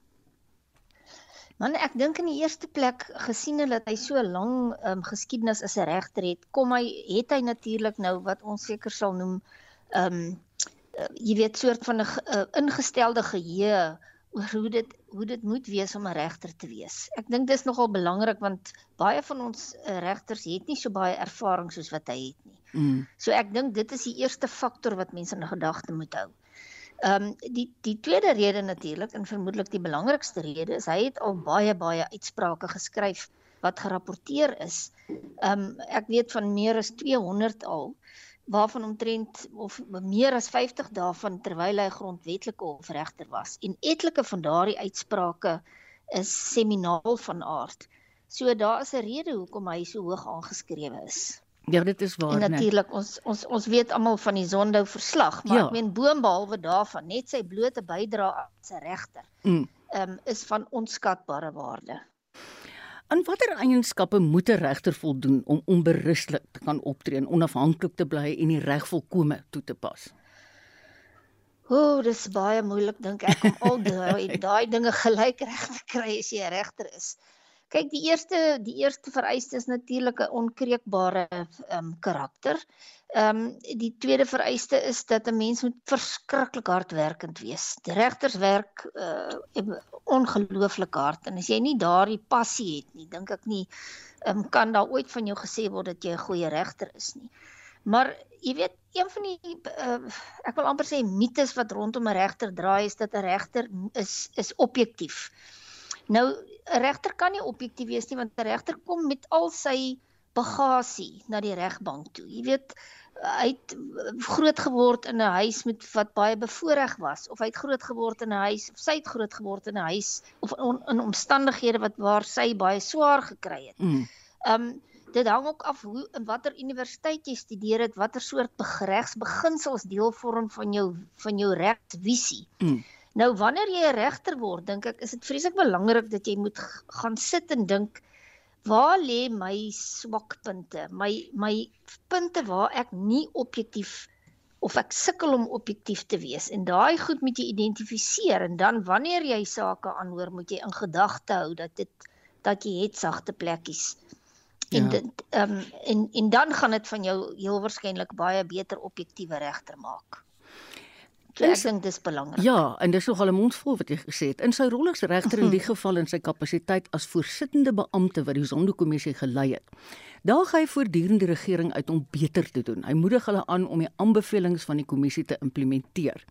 Speaker 12: Man ek dink in die eerste plek gesien hulle dat hy so lank um, geskiedenis as 'n regter het, kom hy het hy natuurlik nou wat ons seker sal noem ehm um, uh, jy weet soort van 'n uh, ingestelde geheue oor hoe dit hoe dit moet wees om 'n regter te wees. Ek dink dis nogal belangrik want baie van ons uh, regters het nie so baie ervaring soos wat hy het nie. Mm. So ek dink dit is die eerste faktor wat mense in gedagte moet hou. Ehm um, die die tweede rede natuurlik en vermoedelik die belangrikste rede is hy het al baie baie uitsprake geskryf wat gerapporteer is. Ehm um, ek weet van meer as 200 al waarvan omtrent of meer as 50 daarvan terwyl hy grondwetlike hofregter was en etlike van daardie uitsprake is seminaal van aard. So daar is 'n rede hoekom hy so hoog aangeskrewe is.
Speaker 2: Ja, dit is waar.
Speaker 12: En natuurlik ons ons ons weet almal van die Zondo verslag, maar ja. ek meen boonbehalwe daarvan, net sy blote bydrae as 'n regter. Mm. Ehm um, is van onskatbare waarde.
Speaker 2: En watter eienskappe moet 'n regter voldoen om onberuslik te kan optree en onafhanklik te bly en die reg volkome toe te pas?
Speaker 12: O, dis baie moeilik dink ek om al [laughs] daai daai dinge gelyk reg te kry as jy 'n regter is. Kyk, die eerste die eerste vereiste is natuurlik 'n onkreukbare ehm um, karakter. Ehm um, die tweede vereiste is dat 'n mens moet verskriklik hardwerkend wees. Die regters werk uh ongelooflik hard en as jy nie daardie passie het nie, dink ek nie ehm um, kan daar ooit van jou gesê word dat jy 'n goeie regter is nie. Maar jy weet, een van die uh, ek wil amper sê mites wat rondom 'n regter draai is dat 'n regter is is objektief. Nou regter kan nie objektief wees nie want 'n regter kom met al sy bagasie na die regbank toe. Jy weet, hy het groot geword in 'n huis met wat baie bevoordeel was of hy het groot geword in 'n huis of sy het groot geword in 'n huis of on, in omstandighede wat waar sy baie swaar gekry het. Mm. Um dit hang ook af hoe in watter universiteit jy studeer het, watter soort beregsbeginsels deel vorm van jou van jou regsvisie. Mm. Nou wanneer jy 'n regter word, dink ek is dit vreeslik belangrik dat jy moet gaan sit en dink waar lê my swakpunte? My my punte waar ek nie objektief of ek sukkel om objektief te wees. En daai goed moet jy identifiseer en dan wanneer jy sake aanhoor, moet jy in gedagte hou dat dit dat jy het sagte plekkies. En ja. dit ehm um, en en dan gaan dit van jou heel waarskynlik baie beter objektiewe regter maak. So ek dink dis belangrik.
Speaker 2: Ja, en dis nogal 'n mondvol wat jy gesê het. In sy rol as regter in die geval in sy kapasiteit as voorsittende beampte wat die Zondo-kommissie gelei het. Daar gaan hy voortdurend die regering uit om beter te doen. Hy moedig hulle aan om die aanbevelings van die kommissie te implementeer.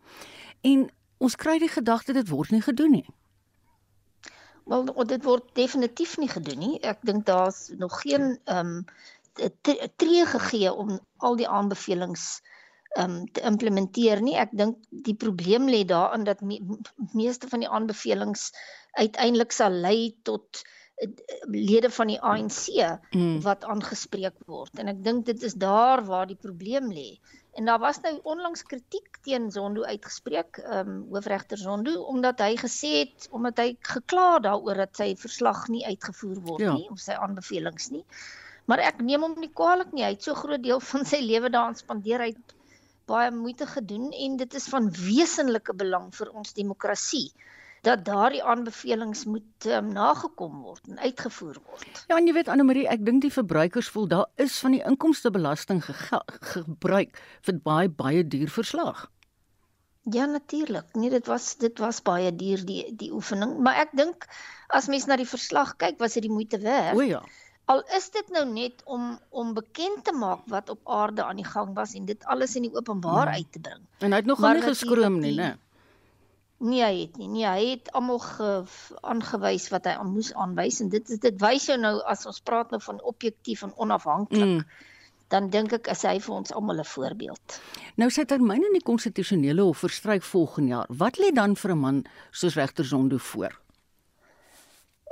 Speaker 2: En ons kry die gedagte dit word nie gedoen nie.
Speaker 12: Wel, dit word definitief nie gedoen nie. Ek dink daar's nog geen ehm um, tree gegee om al die aanbevelings um, te implementeer nie. Ek dink die probleem lê daarin dat me, meeste van die aanbevelings uiteindelik sal lei tot uh, lede van die ANC mm. wat aangespreek word. En ek dink dit is daar waar die probleem lê. En daar was nou onlangs kritiek teen Zondo uitgespreek, ehm um, hoofregter Zondo, omdat hy gesê het omdat hy gekla daaroor dat sy verslag nie uitgevoer word ja. nie of sy aanbevelings nie. Maar ek neem hom nie kwaadlik nie. Hy het so groot deel van sy lewe daaraan spandeer. Hy het baie moeite gedoen en dit is van wesenlike belang vir ons demokrasie dat daardie aanbevelings moet um, nagekom word en uitgevoer word.
Speaker 2: Ja, en jy weet Anne Marie, ek dink die verbruikers voel daar is van die inkomstebelasting ge gebruik vir baie baie duur verslag.
Speaker 12: Ja natuurlik. Nee, dit was dit was baie duur die die oefening, maar ek dink as mens na die verslag kyk, was dit die moeite werd.
Speaker 2: O ja.
Speaker 12: Al is dit nou net om om bekend te maak wat op aarde aan die gang was en dit alles in die openbaar ja. uit te bring.
Speaker 2: En hy het nog nie geskroom nie, né?
Speaker 12: Nee, hy het nie. Nee, hy het almal aangewys wat hy moes aanwys en dit dit wys jou nou as ons praat nou van objektief en onafhanklik. Mm. Dan dink ek is hy vir ons almal 'n voorbeeld.
Speaker 2: Nou sy termyn in die konstitusionele hof verstryk volgende jaar. Wat lê dan vir 'n man soos regter Zondo voor?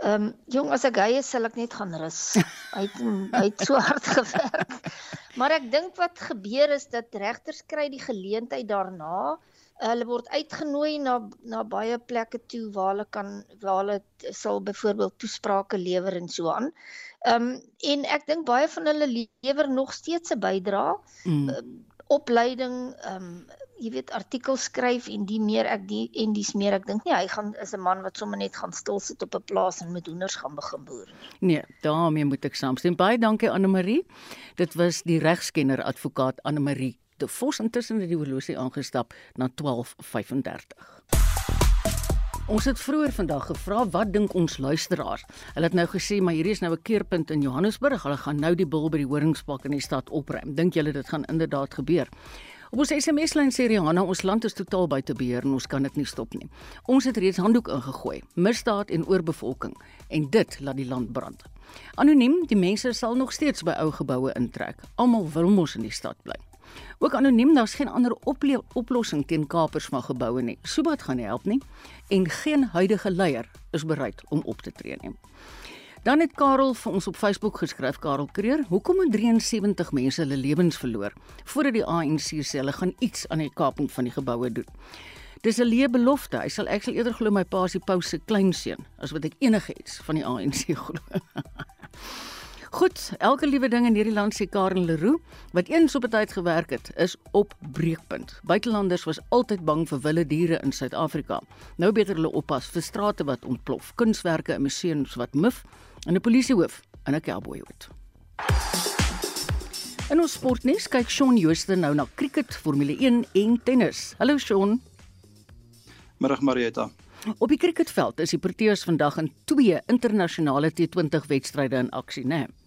Speaker 12: Ehm um, jong as ek hy is sal ek net gaan rus. hy het hy het so [laughs] hard gewerk. Maar ek dink wat gebeur is dat regters kry die geleentheid daarna hulle word uitgenooi na na baie plekke toe waar hulle kan waar hulle sal byvoorbeeld toesprake lewer en so aan. Ehm um, en ek dink baie van hulle lewer nog steeds 'n bydrae. Mm. Uh, opleiding ehm um, jy weet artikels skryf en die meer ek die en dis meer ek dink nie hy gaan is 'n man wat sommer net gaan stil sit op 'n plaas en met hoenders gaan begin boer
Speaker 2: nie. Nee, daarmee moet ek saamstem. Baie dankie Anne Marie. Dit was die regskenner advokaat Anne Marie de Vos intussen het die horlosie aangestap na 12:35. Ons het vroeër vandag gevra wat dink ons luisteraars. Hulle het nou gesê maar hierdie is nou 'n keerpunt in Johannesburg. Hulle gaan nou die bil by die horingspak in die stad opruim. Dink julle dit gaan inderdaad gebeur? Op ons SMS-lyn sê Rihanna, ons land is totaal buite beheer en ons kan dit nie stop nie. Ons het reeds handdoek ingegooi. Misdaad en oorbevolking en dit laat die land brand. Anoniem, die mense sal nog steeds by ou geboue intrek. Almal wil mos in die stad bly. Ook anoniem, daar's geen ander oplossing teen kapers van geboue nie. Sobat gaan nie help nie en geen huidige leier is bereid om op te tree nie. Dan het Karel vir ons op Facebook geskryf, Karel Kreer, hoekom het 73 mense hulle lewens verloor voordat die ANC sê hulle gaan iets aan die kaping van die geboue doen? Dis 'n leë belofte. Hy sal ek sal eerder glo my pa se pouse se kleinseun as wat ek enigiets van die ANC [laughs] glo. Goed, elke liewe ding in hierdie land sê Karen Leroux, wat eens op 'n tyd gewerk het, is op breekpunt. Buitelanders was altyd bang vir wilde diere in Suid-Afrika. Nou beter hulle oppas vir strate wat ontplof, kunswerke in museums wat mif en 'n polisiehoof in 'n cowboyhoed. En ons sportnuus kyk Shaun Jooste nou na cricket, Formule 1 en tennis. Hallo Shaun.
Speaker 13: Middag Marieta.
Speaker 2: Op die cricketveld is die Proteas vandag in twee internasionale T20 wedstryde in aksie, né? Nee?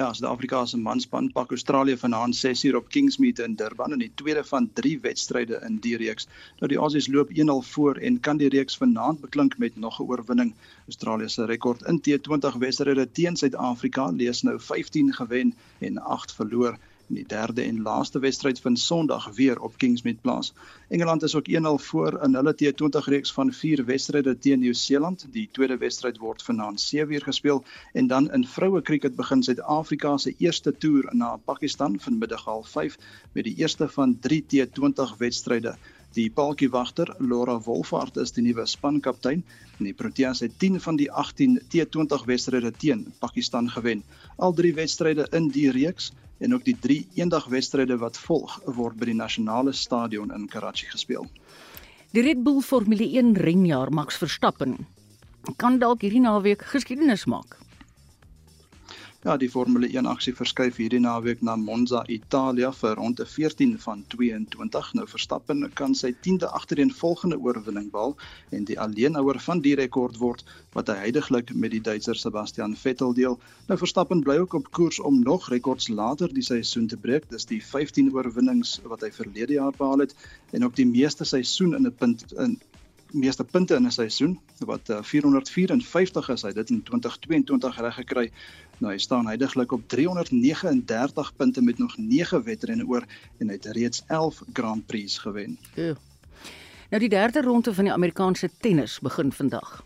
Speaker 13: Ja, Suid-Afrika se manspan pak Australië vanaand 6uur op Kingsmead in Durban in die tweede van 3 wedstryde in die reeks. Nou die Aussies loop 1-0 voor en kan die reeks vanaand beklink met nog 'n oorwinning. Australië se rekord in T20 wedstryde teen Suid-Afrika lees nou 15 gewen en 8 verloor. In die derde en laaste wedstryd van Sondag weer op Kingsmead plaas. Engeland is ook 1-0 voor in hulle T20 reeks van 4 wedstryde teen Nieu-Seeland. Die tweede wedstryd word vanaand 7uur gespeel en dan in vroue krieket begin Suid-Afrika se eerste toer na Pakistan vanmiddag 05:30 met die eerste van 3 T20 wedstryde. Die paaltjiewagter Laura Wolfhard is die nuwe spankaptein en die Proteas het 10 van die 18 T20 wedstryde teen Pakistan gewen. Al drie wedstryde in die reeks en ook die drie eendagwedstryde wat volg word by die nasionale stadion in Karachi gespeel.
Speaker 2: Die Red Bull Formule 1 renjaer Max Verstappen kan dalk hierdie naweek geskiedenis maak.
Speaker 13: Ja, die Formule 1 aksie verskuif hierdie naweek na Monza, Italië vir ronde 14 van 22. Nou Verstappen kan sy 10de agtereenvolgende oorwinning behaal en die alleenhouer van die rekord word wat hy heidaglik met die Duitser Sebastian Vettel deel. Nou Verstappen bly ook op koers om nog rekords later die seisoen te breek. Dis die 15 oorwinnings wat hy verlede jaar behaal het en ook die meeste seisoen in 'n punt in meeste punte in 'n seisoen wat uh, 454 is hy dit in 2022 reg gekry. Nou hy staan heidaglik op 339 punte met nog 9 wedrenne oor en hy het reeds 11 Grand Prix gewen.
Speaker 2: Ja. Nou die derde ronde van die Amerikaanse tennis begin vandag.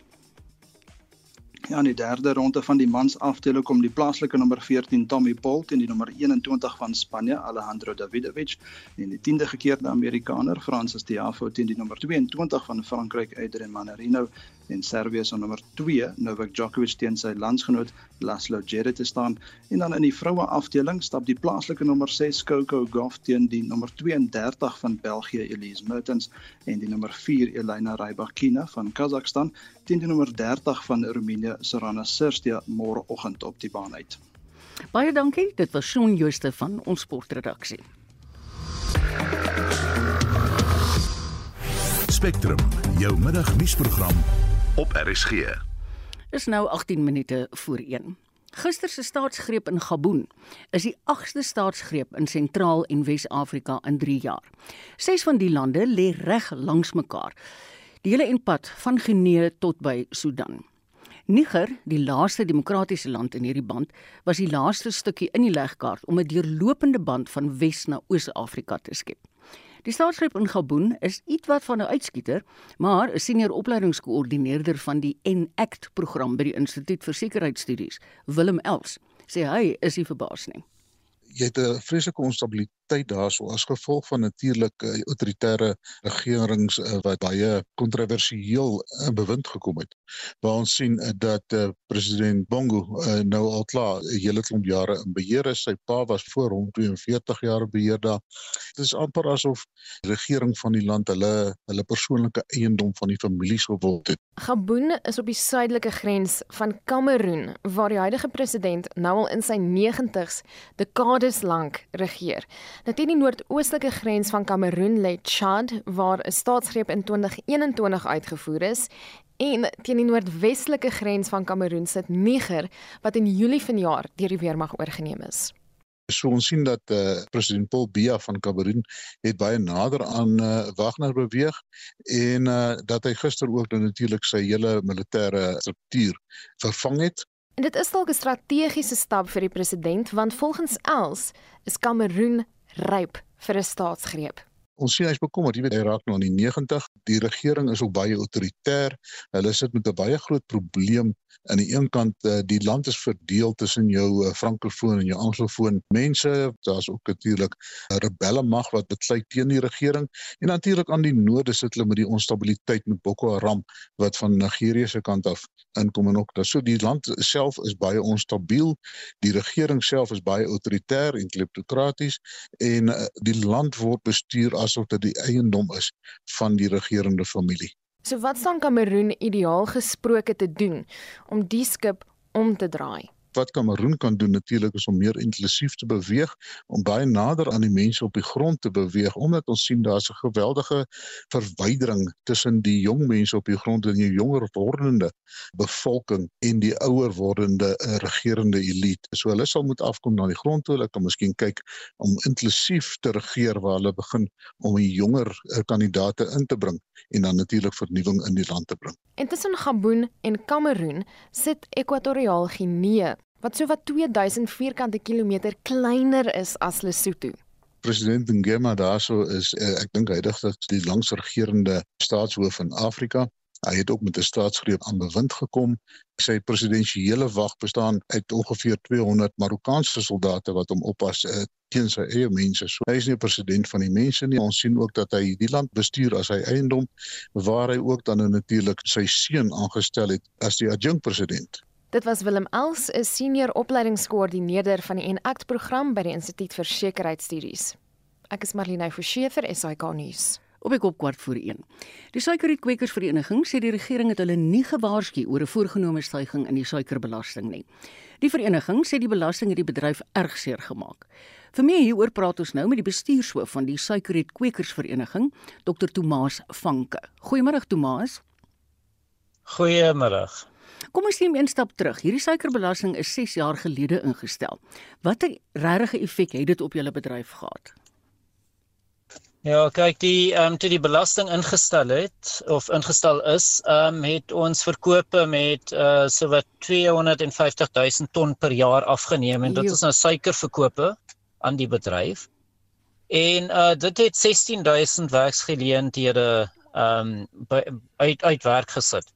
Speaker 13: Ja, in die derde ronde van die mans afdeling kom die plaaslike nommer 14 Tommy Paul teen die nommer 21 van Spanje Alejandro Davidovich en die 10de gekeerde Amerikaner Francis Tiafoe teen die nommer 22 van Frankryk Adrian Manarino en Servië se nommer 2 Novak Djokovic teen sy landsgenoot Laslo Djere te staan en dan in die vroue afdeling stap die plaaslike nommer 6 Coco Gauff teen die nommer 32 van België Elise Mertens en die nommer 4 Elena Rybakina van Kazakhstan teen die nommer 30 van Roemenië Sorana Sirstia môreoggend op die baan uit.
Speaker 2: Baie dankie, dit was Shaun Jooste van ons sportredaksie.
Speaker 1: Spectrum, jou middagnuusprogram op RSG.
Speaker 2: Is nou 18 minute voor 1. Gister se staatsgreep in Gabon is die 8ste staatsgreep in Sentraal en Wes-Afrika in 3 jaar. Ses van die lande lê reg langs mekaar. Die hele enpad van Guinea tot by Sudan. Niger, die laaste demokratiese land in hierdie band, was die laaste stukkie in die legkaart om 'n deurlopende band van Wes na Oos-Afrika te skep. Die staatsgreep in Gabon is ietwat van 'n uitskieter, maar 'n senior opleidingskoördineerder van die ENACT program by die Instituut vir Sekuriteitsstudies, Willem Els, sê hy is nie verbaas nie.
Speaker 14: Jy het 'n vreeslike onstabiliteit tyd daarso as gevolg van natuurlike uh, autoritaire regerings uh, wat baie kontroversieel uh, bewind gekom het. Waar ons sien uh, dat uh, president Bongo uh, nou al klaar 'n hele klomp jare in beheer is. Sy pa was voor hom 42 jaar beheer daar. Dit is amper asof die regering van die land hulle hulle persoonlike eiendom van die families geword het.
Speaker 11: Gabon is op die suidelike grens van Kameroen waar die huidige president nou al in sy 90's dekades lank regeer. Net in die noordoostelike grens van Kameroen lê Chad waar 'n staatsgreep in 2021 uitgevoer is en teen die noordwestelike grens van Kameroen sit Niger wat in Julie vanjaar deur die weermag oorgeneem is.
Speaker 14: So ons sien dat eh uh, president Paul Biya van Kameroen het baie nader aan eh uh, Wagner beweeg en eh uh, dat hy gister ook dan natuurlik sy hele militêre struktuur vervang het
Speaker 11: En dit is dalk 'n strategiese stap vir die president want volgens Els is Kameroen ryp vir 'n staatsgreep.
Speaker 14: Ons sien hy's bekommerd, jy weet hy raak nou aan die 90. Die regering is ook baie autoritair. Hulle sit met 'n baie groot probleem aan die een kant uh, die land is verdeel tussen jou uh, frankofoon en jou anglofoon mense daar's ook natuurlik 'n rebelle mag wat besluit teen die regering en natuurlik aan die noorde sit hulle met die onstabiliteit met Boko Haram wat van Nigerië se kant af inkom en ook dat so die land self is baie onstabiel die regering self is baie autoritair en kleptokraties en uh, die land word bestuur asof dit die eiendom is van die regerende familie
Speaker 11: So wat staan Kameroen ideaal gesproke te doen om die skip om te draai?
Speaker 14: Wat Kameroen kan doen natuurlik is om meer inklusief te beweeg, om baie nader aan die mense op die grond te beweeg omdat ons sien daar's 'n geweldige verwydering tussen die jong mense op die grond en die jonger wordende bevolking en die ouer wordende uh, regerende elite. So hulle sal moet afkom na die grond toe, hulle kan miskien kyk om inklusief te regeer waar hulle begin om die jonger uh, kandidate in te bring en dan natuurlik vernuwing in die land te bring.
Speaker 11: Intussen Gabon en Kameroen sit Ekwatoriaal Guinea wat sowat 2000 vierkante kilometer kleiner is as Lesotho.
Speaker 14: President Ngema daarso is uh, ek dink dat die langsregerende staatshoof van Afrika Hy het ook met 'n staatsgreep aan bewind gekom. Sy presidensiële wag bestaan uit ongeveer 200 Marokkaanse soldate wat hom oppas uh, teen sy eie mense. So hy is nie president van die mense nie. Ons sien ook dat hy die land bestuur as sy eiendom waar hy ook dan natuurlik sy seun aangestel het as die adjunkpresident.
Speaker 11: Dit was Willem Els, 'n senior opleidingskoördineerder van die ENACT program by die Instituut vir Sekuriteitsstudies. Ek is Marlene Forsie vir SAK nuus.
Speaker 2: Op ek op kwart voor 1. Die suikerrietkwekersvereniging sê die regering het hulle nie gewaarsku oor 'n voorgenome stygings in die suikerbelasting nie. Die vereniging sê die belasting het die bedryf erg seer gemaak. Vir meer hieroor praat ons nou met die bestuurshoof van die suikerrietkwekersvereniging, Dr. Tomaas Vanke. Goeiemôre Tomaas.
Speaker 15: Goeiemôre.
Speaker 2: Kom ons neem een stap terug. Hierdie suikerbelasting is 6 jaar gelede ingestel. Watter regte effek het dit op julle bedryf gehad?
Speaker 15: Ja, kyk, die ehm um, toe die belasting ingestel het of ingestel is, ehm um, het ons verkope met uh so wat 250 000 ton per jaar afgeneem en dit is nou suikerverkope aan die bedryf. En uh dit het 16000 werksgeleenthede ehm um, uit uit werk gesit.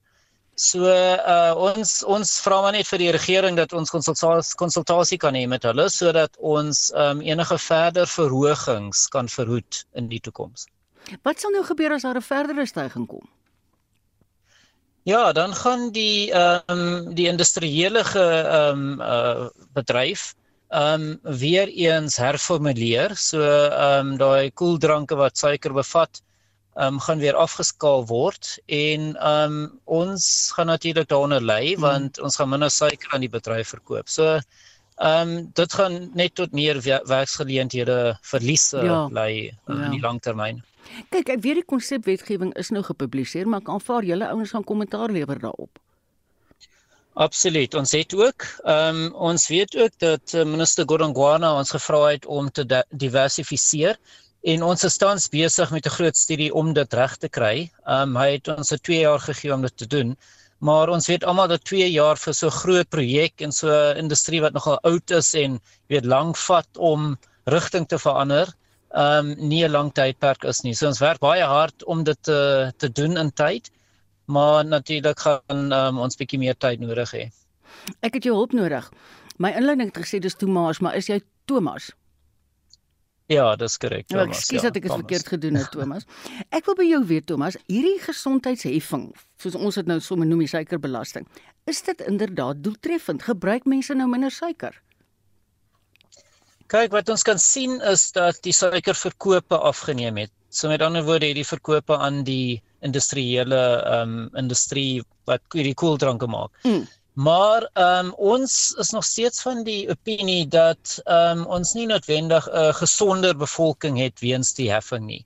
Speaker 15: So uh ons ons vra maar net vir die regering dat ons konsultasie konsultasie kan hê met hulle sodat ons um enige verder verhogings kan verhoed in die toekoms.
Speaker 2: Wat sal nou gebeur as daar 'n verdere stygings kom?
Speaker 15: Ja, dan gaan die um die industriële ge um uh bedryf um weer eens herformuleer. So um daai koeldranke wat suiker bevat um, gaan weer afgeskaal word en um, ons gaan natuurlik daaronder lê mm. want ons gaan minder suiker aan die bedryf verkoop. So ehm um, dit gaan net tot meer werksgeleenthede verliese ja. lei uh, ja. in die langtermyn.
Speaker 2: Kyk, ek weet die konsepwetgewing is nou gepubliseer, maar ek aanvaar julle ouens gaan kommentaar lewer daarop.
Speaker 15: Absoluut. Ons het ook ehm um, ons weet ook dat eh, minister Godongwana ons gevra het om te diversifiseer en ons is tans besig met 'n groot studie om dit reg te kry. Um, hy het ons 'n 2 jaar gegee om dit te doen. Maar ons weet almal dat 2 jaar vir so 'n groot projek en so 'n industrie wat nogal oud is en weet lank vat om rigting te verander, um, nie 'n lang tydperk is nie. So ons werk baie hard om dit te te doen in tyd maar natuurlik gaan um, ons bietjie meer tyd nodig hê.
Speaker 2: Ek het jou hulp nodig. My inleiding het gesê dis Thomas, maar is jy Thomas?
Speaker 15: Ja, dis korrek,
Speaker 2: nou, Thomas. Ekskuus ja, dat ek dit verkeerd gedoen het, [laughs] Thomas. Ek wil by jou weet, Thomas, hierdie gesondheidsheffing, soos ons dit nou sommer noem, die suikerbelasting, is dit inderdaad doeltreffend? Gebruik mense nou minder suiker?
Speaker 15: Kyk, wat ons kan sien is dat die suikerverkope afgeneem het. So met ander woorde, hierdie verkope aan die industriële ehm um, industrie wat hierdie koeldranke maak. Mm. Maar ehm um, ons is nog steeds van die opinie dat ehm um, ons nie noodwendig 'n gesonder bevolking het weens die heffing nie.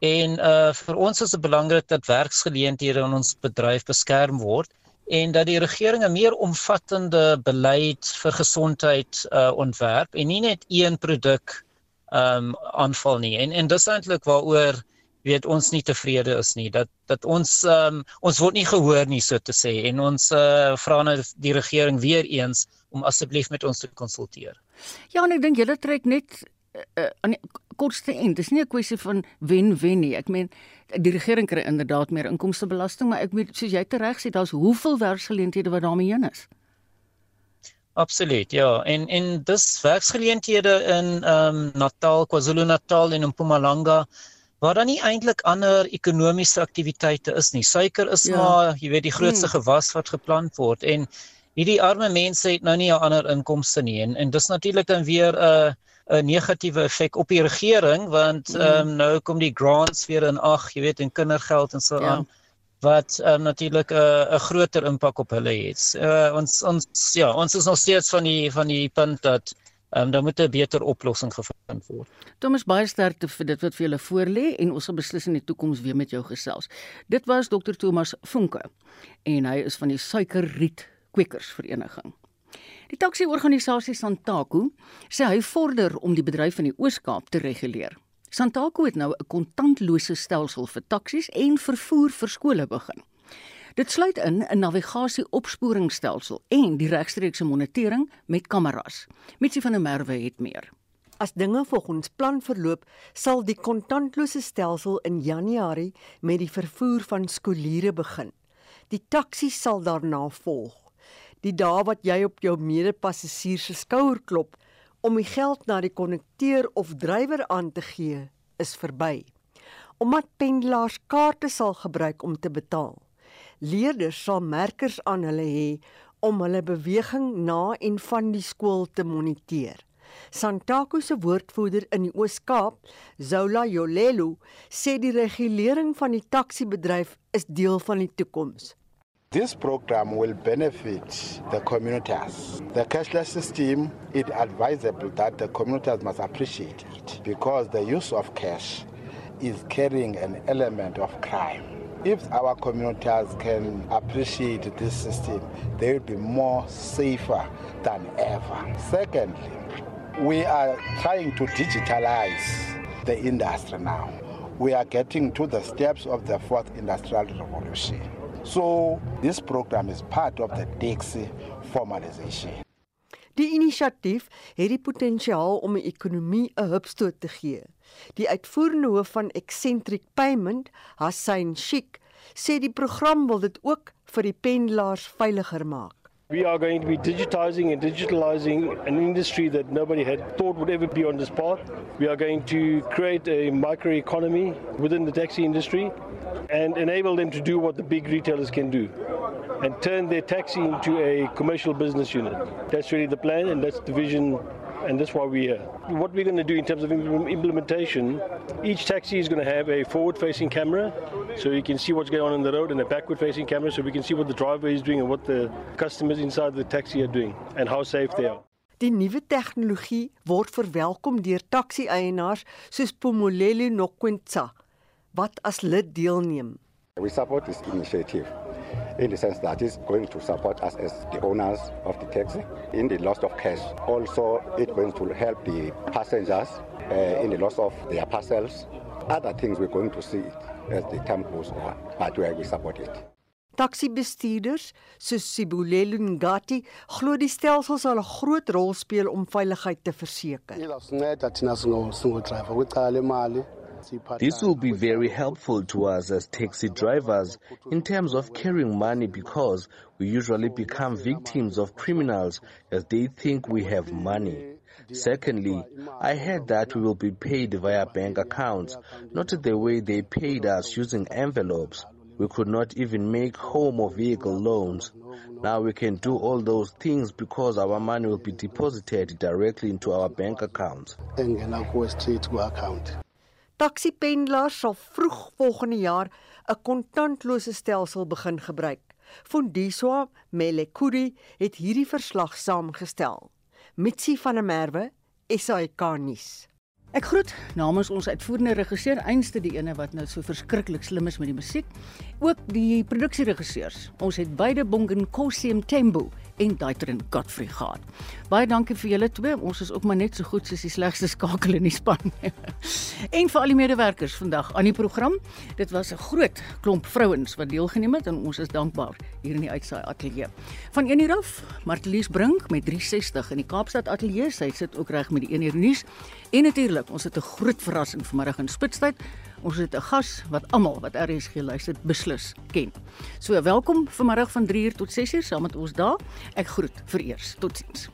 Speaker 15: En uh vir ons is dit belangrik dat werksgeleenthede in ons bedryf beskerm word en dat die regering 'n meer omvattende beleid vir gesondheid uh ontwerp en nie net een produk ehm um, aanval nie. En en dis eintlik waaroor weet ons nie tevrede is nie dat dat ons um, ons word nie gehoor nie so te sê en ons uh, vra nou die regering weer eens om asseblief met ons te konsulteer.
Speaker 2: Ja, en ek dink julle trek net uh, aan die kortste eind. Dis nie 'n kwessie van wen-wen nie. Ek meen die regering kry inderdaad meer inkomstebelasting, maar ek weet soos jy tereg sê, daar's hoeveel werksgeleenthede wat daarmee heen is.
Speaker 15: Absoluut, ja. En en dis werksgeleenthede in ehm um, Natal, KwaZulu-Natal en Mpumalanga waar dan nie eintlik ander ekonomiese aktiwiteite is nie. Suiker is ja. maar, jy weet, die grootste hmm. gewas wat geplant word en hierdie arme mense het nou nie 'n ander inkomste nie en en dis natuurlik dan weer 'n uh, 'n negatiewe effek op die regering want hmm. ehm um, nou kom die grants weer in ag, jy weet, en kindergeld en so ja. aan wat um, natuurlik 'n uh, 'n groter impak op hulle het. Uh, ons ons ja, ons is nog steeds van die van die punt dat Ehm um, dan moet 'n beter oplossing gevind word.
Speaker 2: Thomas baie sterkte vir dit wat vir julle voorlê en ons sal beslis in die toekoms weer met jou gesels. Dit was Dr Thomas Funke en hy is van die Suikerriet Kwekers Vereniging. Die taksi-organisasie Santaku sê hy vorder om die bedryf in die Oos-Kaap te reguleer. Santaku het nou 'n kontantlose stelsel vir taksies en vervoer vir skole begin. Dit sluit in 'n navigasie-opsporingsstelsel en die regstreekse monitering met kameras. Mitsie van der Merwe het meer.
Speaker 16: As dinge volgens plan verloop, sal die kontantlose stelsel in Januarie met die vervoer van skooliere begin. Die taxi sal daarna volg. Die dae wat jy op jou medepassasier se skouer klop om die geld na die konnekteur of drywer aan te gee, is verby. Omdat pendelaars kaarte sal gebruik om te betaal leerders sal merkers aan hulle hê om hulle beweging na en van die skool te moniteer. Santaku se woordvoerder in die Oos-Kaap, Zola Yolelu, sê die regulering van die taxi-bedryf is deel van die toekoms.
Speaker 17: This program will benefit the communities. The cashless system, it advisable that the communities must appreciate it because the use of cash is carrying an element of crime. If our communities can appreciate this system, they will be more safer than ever. Secondly, we are trying to digitalize the industry now. We are getting to the steps of the fourth industrial revolution. So this program is part of the Dixie formalization.
Speaker 16: Die inisiatief het die potensiaal om die ekonomie 'n hupstoot te gee. Die uitvoerende hoof van Eccentric Payment, Hassan Sheikh, sê die program wil dit ook vir die pendelaars veiliger maak.
Speaker 18: We are going to be digitizing and digitalizing an industry that nobody had thought would ever be on this path. We are going to create a microeconomy within the taxi industry and enable them to do what the big retailers can do and turn their taxi into a commercial business unit. That's really the plan and that's the vision and that's why we're here. What we're going to do in terms of implementation, each taxi is going to have a forward-facing camera, so you can see what's going on in the road, and a backward-facing camera, so we can see what the driver is doing and what the customers inside the taxi are doing, and how safe they are.
Speaker 16: Die nuwe tegnologie word verwelkom deur taxi-eienaars soos Pumuleli Nokwentsa wat as lid deelneem.
Speaker 17: We support this initiative.
Speaker 19: In the sense that it's going to support us as the owners of the taxi in the loss of cash. Also, it's going to help the passengers uh, in the loss of their parcels. Other things we're going to see as the time goes on, but we support it.
Speaker 16: Taxi-bestuurders soos Sibulelo Ngati glo die stelsel sal 'n groot rol speel om veiligheid te verseker.
Speaker 20: This will be very helpful to us as taxi drivers in terms of carrying money because we usually become victims of criminals as they think we have money. Secondly, I heard that we will be paid via bank accounts, not the way they paid us using envelopes. We could not even make home or vehicle loans. Now we can do all those things because our money will be deposited directly into our bank accounts.
Speaker 16: Taxipendelaars sal vroeg volgende jaar 'n kontantlose stelsel begin gebruik. Fundiswa Melekuri het hierdie verslag saamgestel. Mitsi van der Merwe, SAK nuus.
Speaker 2: Ek groet namens ons uitvoerende regisseur Einste die ene wat nou so verskriklik slim is met die musiek, ook die produksieregisseurs. Ons het beide Bongen Kosium Tembo en Daitrin Godfrey gehad. Baie dankie vir julle twee. Ons is ook maar net so goed soos die slegste skakel in die span. [laughs] en vir al die medewerkers vandag aan die program. Dit was 'n groot klomp vrouens wat deelgeneem het en ons is dankbaar hier in die uitsaai ateljee. Van 1 uur af, Martelies Brink met 360 in die Kaapstad ateljee. Sy sit ook reg met die 1 uur nuus. En natuurlik, ons het 'n groot verrassing vanmiddag in Spitstyd. Ons het 'n gas wat almal wat RSG luister beslis ken. So welkom vanmiddag van 3uur tot 6uur saam met ons daar. Ek groet vir eers. Totsiens.